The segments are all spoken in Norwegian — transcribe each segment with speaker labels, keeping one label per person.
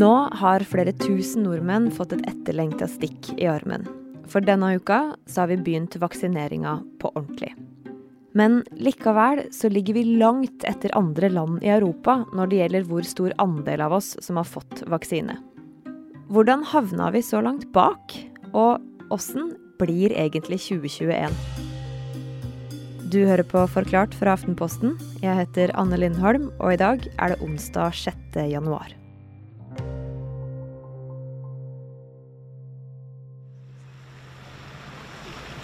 Speaker 1: Nå har flere tusen nordmenn fått et etterlengta stikk i armen. For denne uka så har vi begynt vaksineringa på ordentlig. Men likevel så ligger vi langt etter andre land i Europa når det gjelder hvor stor andel av oss som har fått vaksine. Hvordan havna vi så langt bak? Og åssen blir egentlig 2021? Du hører på Forklart fra Aftenposten. Jeg heter Anne Lindholm, og i dag er det onsdag 6. januar.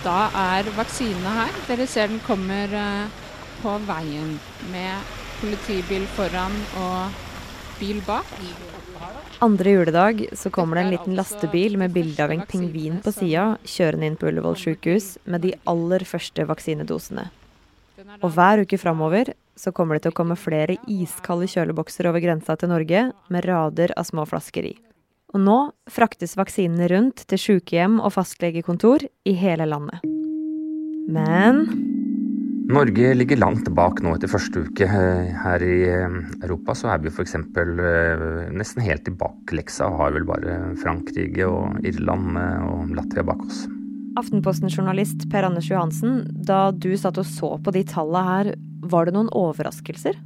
Speaker 2: Da er vaksinene her. Dere ser den kommer eh, på veien med politibil foran og bil bak.
Speaker 1: Andre juledag så kommer det en liten lastebil med bilde av en pingvin på sida kjørende inn på Ullevål sykehus med de aller første vaksinedosene. Og hver uke framover så kommer det til å komme flere iskalde kjølebokser over grensa til Norge med rader av små flasker i. Og nå fraktes vaksinene rundt til sykehjem og fastlegekontor i hele landet. Men
Speaker 3: Norge ligger langt bak nå etter første uke. Her i eh, Europa så er vi f.eks. Eh, nesten helt i bakleksa og har vel bare Frankrike og Irland eh, og Latvia bak oss.
Speaker 1: Aftenposten-journalist Per Anders Johansen, da du satt og så på de tallene her, var det noen overraskelser?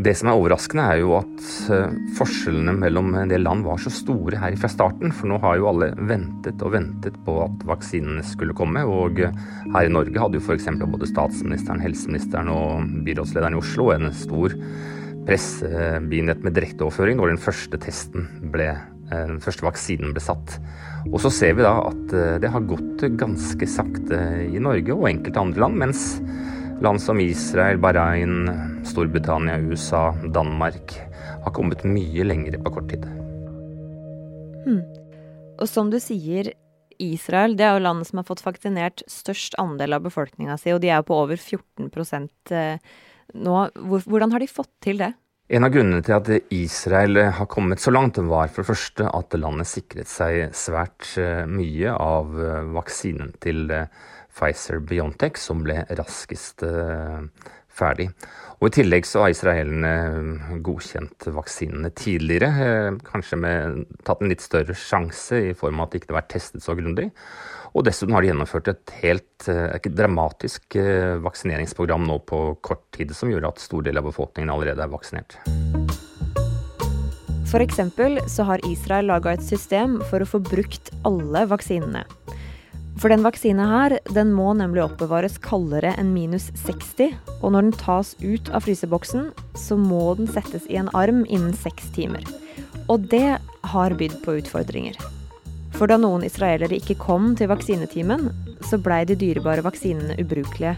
Speaker 3: Det som er overraskende, er jo at eh, forskjellene mellom en del land var så store her fra starten. For nå har jo alle ventet og ventet på at vaksinene skulle komme. Og eh, her i Norge hadde jo f.eks. både statsministeren, helseministeren og byrådslederen i Oslo en stor pressebinet med direkteoverføring når den første testen ble eh, den første vaksinen ble satt. Og så ser vi da at det har gått ganske sakte i Norge og enkelte andre land, mens Land som Israel, Bahrain, Storbritannia, USA, Danmark har kommet mye lenger på kort tid.
Speaker 1: Hmm. Og som du sier, Israel det er jo landet som har fått vaksinert størst andel av befolkninga si, og de er jo på over 14 eh, nå. Hvordan har de fått til det?
Speaker 3: En av grunnene til at Israel har kommet så langt, var for det første at landet sikret seg svært eh, mye av eh, vaksinen til Pfizer-Biontech, som ble raskest eh, ferdig. Og I tillegg så har israelerne eh, godkjent vaksinene tidligere, eh, kanskje med tatt en litt større sjanse i form av at det ikke har vært testet så grundig. Og dessuten har de gjennomført et helt et dramatisk vaksineringsprogram nå på kort tid, som gjør at stor del av befolkningen allerede er vaksinert.
Speaker 1: F.eks. så har Israel laga et system for å få brukt alle vaksinene. For den vaksina her, den må nemlig oppbevares kaldere enn minus 60. Og når den tas ut av fryseboksen, så må den settes i en arm innen seks timer. Og det har bydd på utfordringer. For da noen israelere ikke kom til vaksinetimen, så blei de dyrebare vaksinene ubrukelige.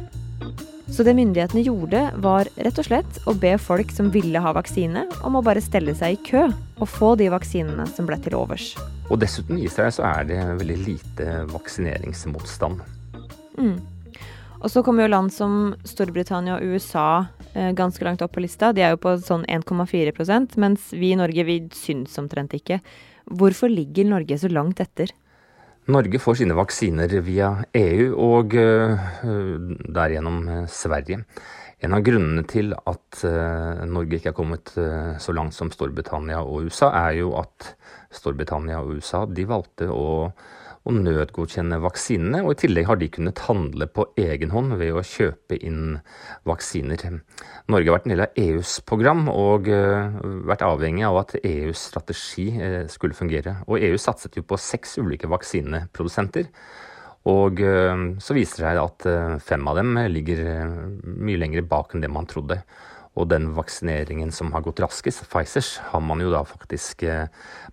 Speaker 1: Så det myndighetene gjorde, var rett og slett å be folk som ville ha vaksine, om å bare stelle seg i kø og få de vaksinene som ble til overs.
Speaker 3: Og dessuten i Israel så er det veldig lite vaksineringsmotstand.
Speaker 1: Mm. Og så kommer jo land som Storbritannia og USA eh, ganske langt opp på lista. De er jo på sånn 1,4% mens vi i Norge vi syns omtrent ikke. Hvorfor ligger Norge så langt etter?
Speaker 3: Norge får sine vaksiner via EU og uh, derigjennom uh, Sverige. En av grunnene til at uh, Norge ikke er kommet så langt som Storbritannia og USA, er jo at Storbritannia og USA de valgte å, å nødgodkjenne vaksinene. Og i tillegg har de kunnet handle på egen hånd ved å kjøpe inn vaksiner. Norge har vært en del av EUs program og uh, vært avhengig av at EUs strategi skulle fungere. Og EU satset jo på seks ulike vaksineprodusenter. Og uh, så viser det seg at fem av dem ligger mye lenger bak enn det man trodde. Og den vaksineringen som har gått raskest, Pfizers, har man jo da faktisk eh,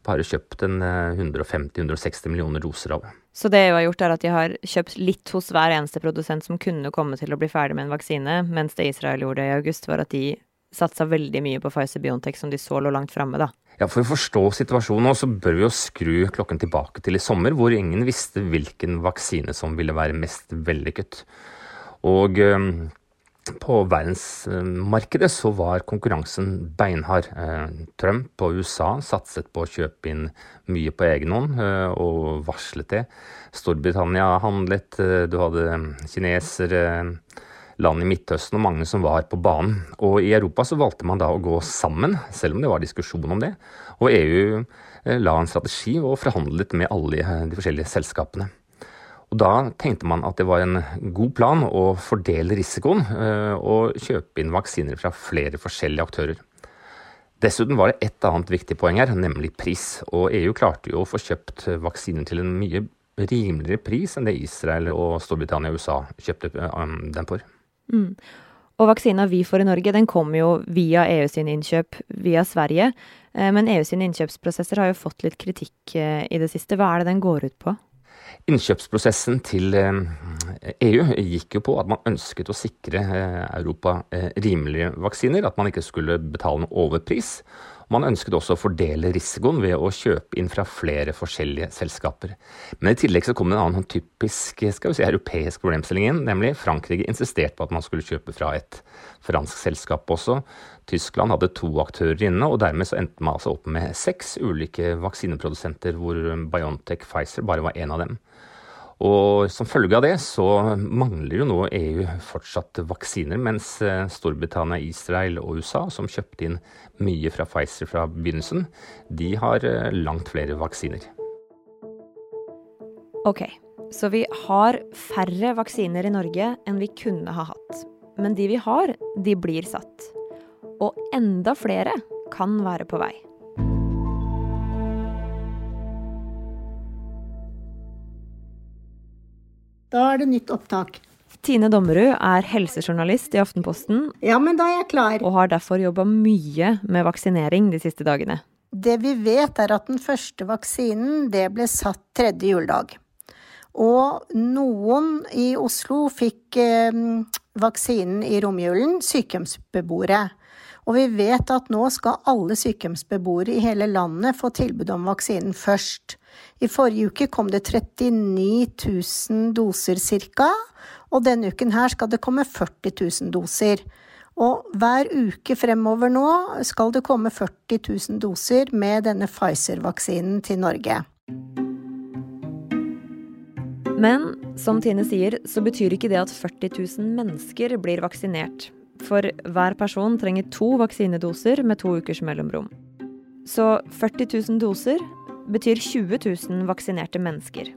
Speaker 3: bare kjøpt en 150-160 eh, millioner doser av.
Speaker 1: Så det EU har gjort, er at de har kjøpt litt hos hver eneste produsent som kunne komme til å bli ferdig med en vaksine, mens det Israel gjorde i august, var at de satsa veldig mye på Pfizer-Biontech, som de så lå langt framme, da.
Speaker 3: Ja, For å forstå situasjonen nå, så bør vi jo skru klokken tilbake til i sommer, hvor ingen visste hvilken vaksine som ville være mest vellykket. Og um, på verdensmarkedet så var konkurransen beinhard. Eh, Trump og USA satset på å kjøpe inn mye på egen hånd eh, og varslet det. Storbritannia handlet, eh, du hadde kinesere, land i Midtøsten og mange som var på banen. Og i Europa så valgte man da å gå sammen, selv om det var diskusjon om det. Og EU eh, la en strategi og forhandlet med alle de forskjellige selskapene. Og Da tenkte man at det var en god plan å fordele risikoen eh, og kjøpe inn vaksiner fra flere forskjellige aktører. Dessuten var det et annet viktig poeng her, nemlig pris. Og EU klarte jo å få kjøpt vaksiner til en mye rimeligere pris enn det Israel og Storbritannia og USA kjøpte eh, den for.
Speaker 1: Mm. Og vaksina vi får i Norge, den kommer jo via EU sine innkjøp via Sverige. Eh, men EU sine innkjøpsprosesser har jo fått litt kritikk i det siste. Hva er det den går ut på?
Speaker 3: Innkjøpsprosessen til EU eh, e gikk jo på at man ønsket å sikre eh, Europa eh, rimelige vaksiner, at man ikke skulle betale noe overpris. Man ønsket også å fordele risikoen ved å kjøpe inn fra flere forskjellige selskaper. Men i tillegg så kom det en annen typisk skal vi si, europeisk problemstilling inn, nemlig Frankrike insisterte på at man skulle kjøpe fra et fransk selskap også. Tyskland hadde to aktører inne, og dermed så endte man altså opp med seks ulike vaksineprodusenter, hvor Biontech Pfizer bare var én av dem. Og som følge av det så mangler jo nå EU fortsatt vaksiner, mens eh, Storbritannia, Israel og USA, som kjøpte inn mye fra Pfizer fra begynnelsen, de har eh, langt flere vaksiner.
Speaker 1: Ok, så vi har færre vaksiner i Norge enn vi kunne ha hatt. Men de vi har, de blir satt. Og enda flere kan være på vei.
Speaker 4: Da er det nytt opptak.
Speaker 1: Tine Dommerud er helsejournalist i Aftenposten.
Speaker 4: Ja, men da er jeg klar.
Speaker 1: Og har derfor jobba mye med vaksinering de siste dagene.
Speaker 4: Det vi vet, er at den første vaksinen det ble satt tredje juledag. Og noen i Oslo fikk eh, vaksinen i romjulen, sykehjemsbeboere. Og vi vet at nå skal alle sykehjemsbeboere i hele landet få tilbud om vaksinen først. I forrige uke kom det 39 000 doser ca., og denne uken her skal det komme 40 000 doser. Og hver uke fremover nå skal det komme 40 000 doser med denne Pfizer-vaksinen til Norge.
Speaker 1: Men som Tine sier, så betyr ikke det at 40 000 mennesker blir vaksinert. For hver person trenger to vaksinedoser med to ukers mellomrom. Så 40 000 doser betyr 20 000 vaksinerte mennesker.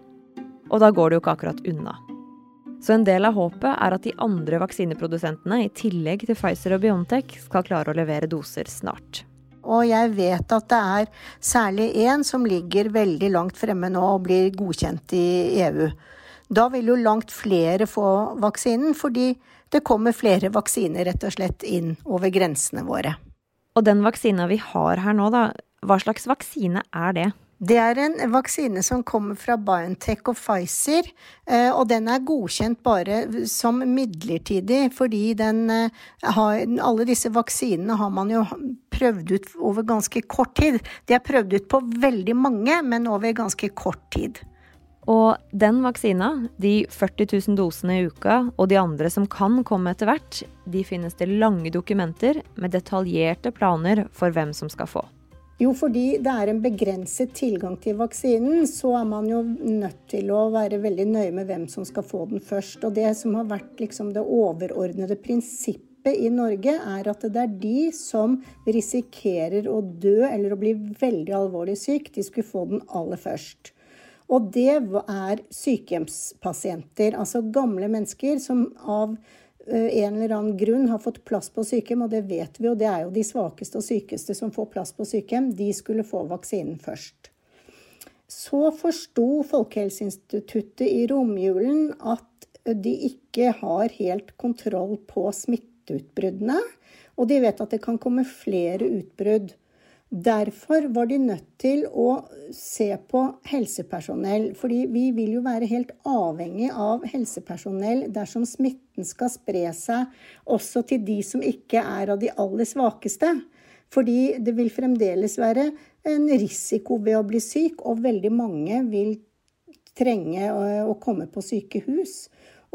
Speaker 1: Og da går det jo ikke akkurat unna. Så en del av håpet er at de andre vaksineprodusentene, i tillegg til Pfizer og Biontech, skal klare å levere doser snart.
Speaker 4: Og jeg vet at det er særlig én som ligger veldig langt fremme nå og blir godkjent i EU. Da vil jo langt flere få vaksinen, fordi det kommer flere vaksiner rett og slett inn over grensene våre.
Speaker 1: Og den vaksina vi har her nå, da, hva slags vaksine er det?
Speaker 4: Det er en vaksine som kommer fra Biontech og Pfizer, eh, og den er godkjent bare som midlertidig, fordi den eh, har Alle disse vaksinene har man jo prøvd ut over ganske kort tid. De er prøvd ut på veldig mange, men over ganske kort tid.
Speaker 1: Og den vaksina, de 40 000 dosene i uka, og de andre som kan komme etter hvert, de finnes det lange dokumenter med detaljerte planer for hvem som skal få.
Speaker 4: Jo, fordi det er en begrenset tilgang til vaksinen, så er man jo nødt til å være veldig nøye med hvem som skal få den først. Og det som har vært liksom det overordnede prinsippet i Norge, er at det er de som risikerer å dø eller å bli veldig alvorlig syk, de skulle få den aller først. Og det er sykehjemspasienter, altså gamle mennesker som av en eller annen grunn har fått plass på sykehjem, og det vet vi, og det er jo de svakeste og sykeste som får plass på sykehjem, de skulle få vaksinen først. Så forsto Folkehelseinstituttet i romjulen at de ikke har helt kontroll på smitteutbruddene, og de vet at det kan komme flere utbrudd. Derfor var de nødt til å se på helsepersonell, fordi vi vil jo være helt avhengig av helsepersonell dersom smitten skal spre seg også til de som ikke er av de aller svakeste. Fordi det vil fremdeles være en risiko ved å bli syk, og veldig mange vil trenge å komme på sykehus.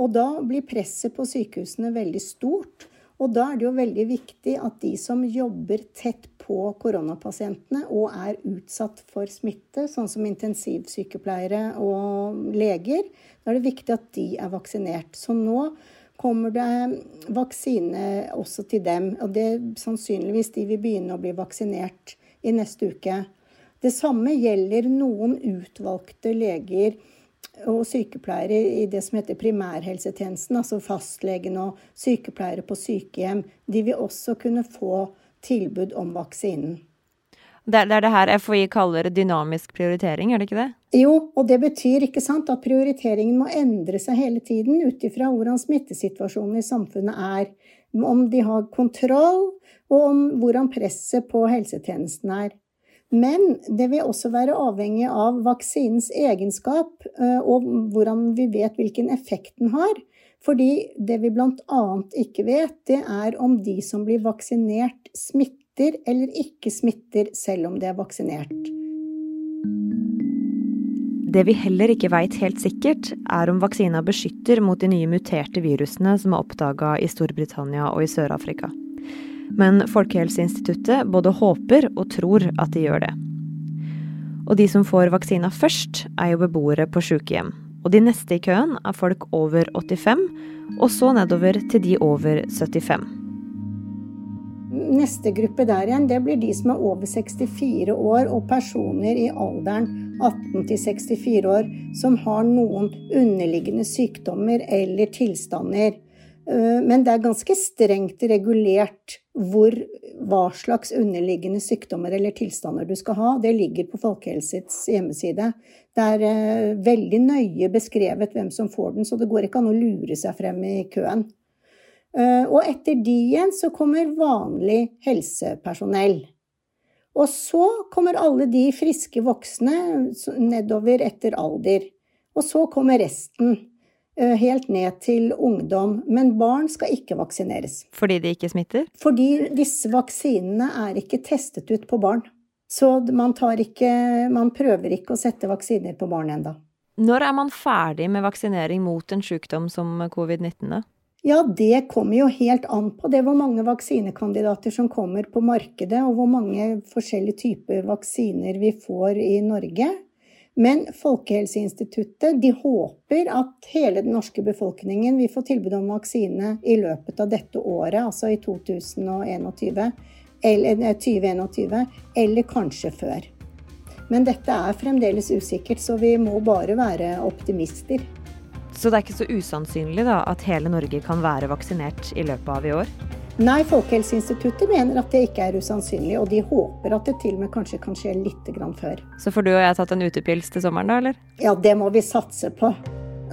Speaker 4: Og da blir presset på sykehusene veldig stort. Og da er det jo veldig viktig at de som jobber tett på koronapasientene og er utsatt for smitte, sånn som intensivsykepleiere og leger, da er det viktig at de er vaksinert. Så nå kommer det vaksine også til dem. Og det er sannsynligvis de vil begynne å bli vaksinert i neste uke. Det samme gjelder noen utvalgte leger og sykepleiere i det som heter primærhelsetjenesten, altså fastlegen og sykepleiere på sykehjem. De vil også kunne få tilbud om vaksinen.
Speaker 1: Det er det her FHI kaller dynamisk prioritering, er det ikke det?
Speaker 4: Jo, og det betyr ikke sant, at prioriteringen må endre seg hele tiden ut ifra hvordan smittesituasjonen i samfunnet er. Om de har kontroll, og om hvordan presset på helsetjenesten er. Men det vil også være avhengig av vaksinens egenskap, eh, og hvordan vi vet hvilken effekt den har. Fordi det vi bl.a. ikke vet, det er om de som blir vaksinert, smitter eller ikke smitter selv om de er vaksinert.
Speaker 1: Det vi heller ikke veit helt sikkert, er om vaksina beskytter mot de nye muterte virusene som er oppdaga i Storbritannia og i Sør-Afrika. Men Folkehelseinstituttet både håper og tror at de gjør det. Og de som får vaksina først, er jo beboere på sykehjem. Og de neste i køen er folk over 85, og så nedover til de over 75.
Speaker 4: Neste gruppe der igjen, det blir de som er over 64 år og personer i alderen 18 til 64 år som har noen underliggende sykdommer eller tilstander. Eh, men det er ganske strengt regulert hvor, hva slags underliggende sykdommer eller tilstander du skal ha. Det ligger på Folkehelsets hjemmeside. Det er eh, veldig nøye beskrevet hvem som får den, så det går ikke an å lure seg frem i køen. Eh, og etter de igjen så kommer vanlig helsepersonell. Og så kommer alle de friske voksne nedover etter alder. Og så kommer resten. Eh, helt ned til ungdom. Men barn skal ikke vaksineres.
Speaker 1: Fordi de ikke smitter?
Speaker 4: Fordi disse vaksinene er ikke testet ut på barn. Så man, ikke, man prøver ikke å sette vaksiner på barn enda.
Speaker 1: Når er man ferdig med vaksinering mot en sykdom som covid-19? da?
Speaker 4: Ja, det kommer jo helt an på det hvor mange vaksinekandidater som kommer på markedet, og hvor mange forskjellige typer vaksiner vi får i Norge. Men Folkehelseinstituttet de håper at hele den norske befolkningen vil få tilbud om vaksine i løpet av dette året, altså i 2021, eller, 2021, eller kanskje før. Men dette er fremdeles usikkert, så vi må bare være optimister.
Speaker 1: Så det er ikke så usannsynlig da, at hele Norge kan være vaksinert i løpet av i år?
Speaker 4: Nei, Folkehelseinstituttet mener at det ikke er usannsynlig, og de håper at det til og med kanskje kan skje litt før.
Speaker 1: Så får du og jeg tatt en utepils til sommeren, da, eller?
Speaker 4: Ja, det må vi satse på.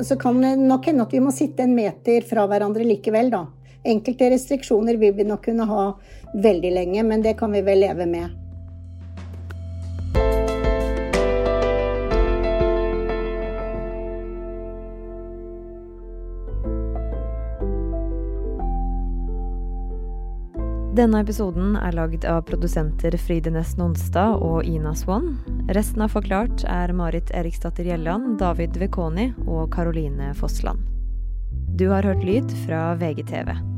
Speaker 4: Så kan det nok hende at vi må sitte en meter fra hverandre likevel, da. Enkelte restriksjoner vil vi nok kunne ha veldig lenge, men det kan vi vel leve med.
Speaker 1: Denne episoden er lagd av produsenter Fride Nonstad og Ina Swan. Resten av Forklart er Marit Eriksdatter Gjelland, David Vekoni og Karoline Fossland. Du har hørt lyd fra VGTV.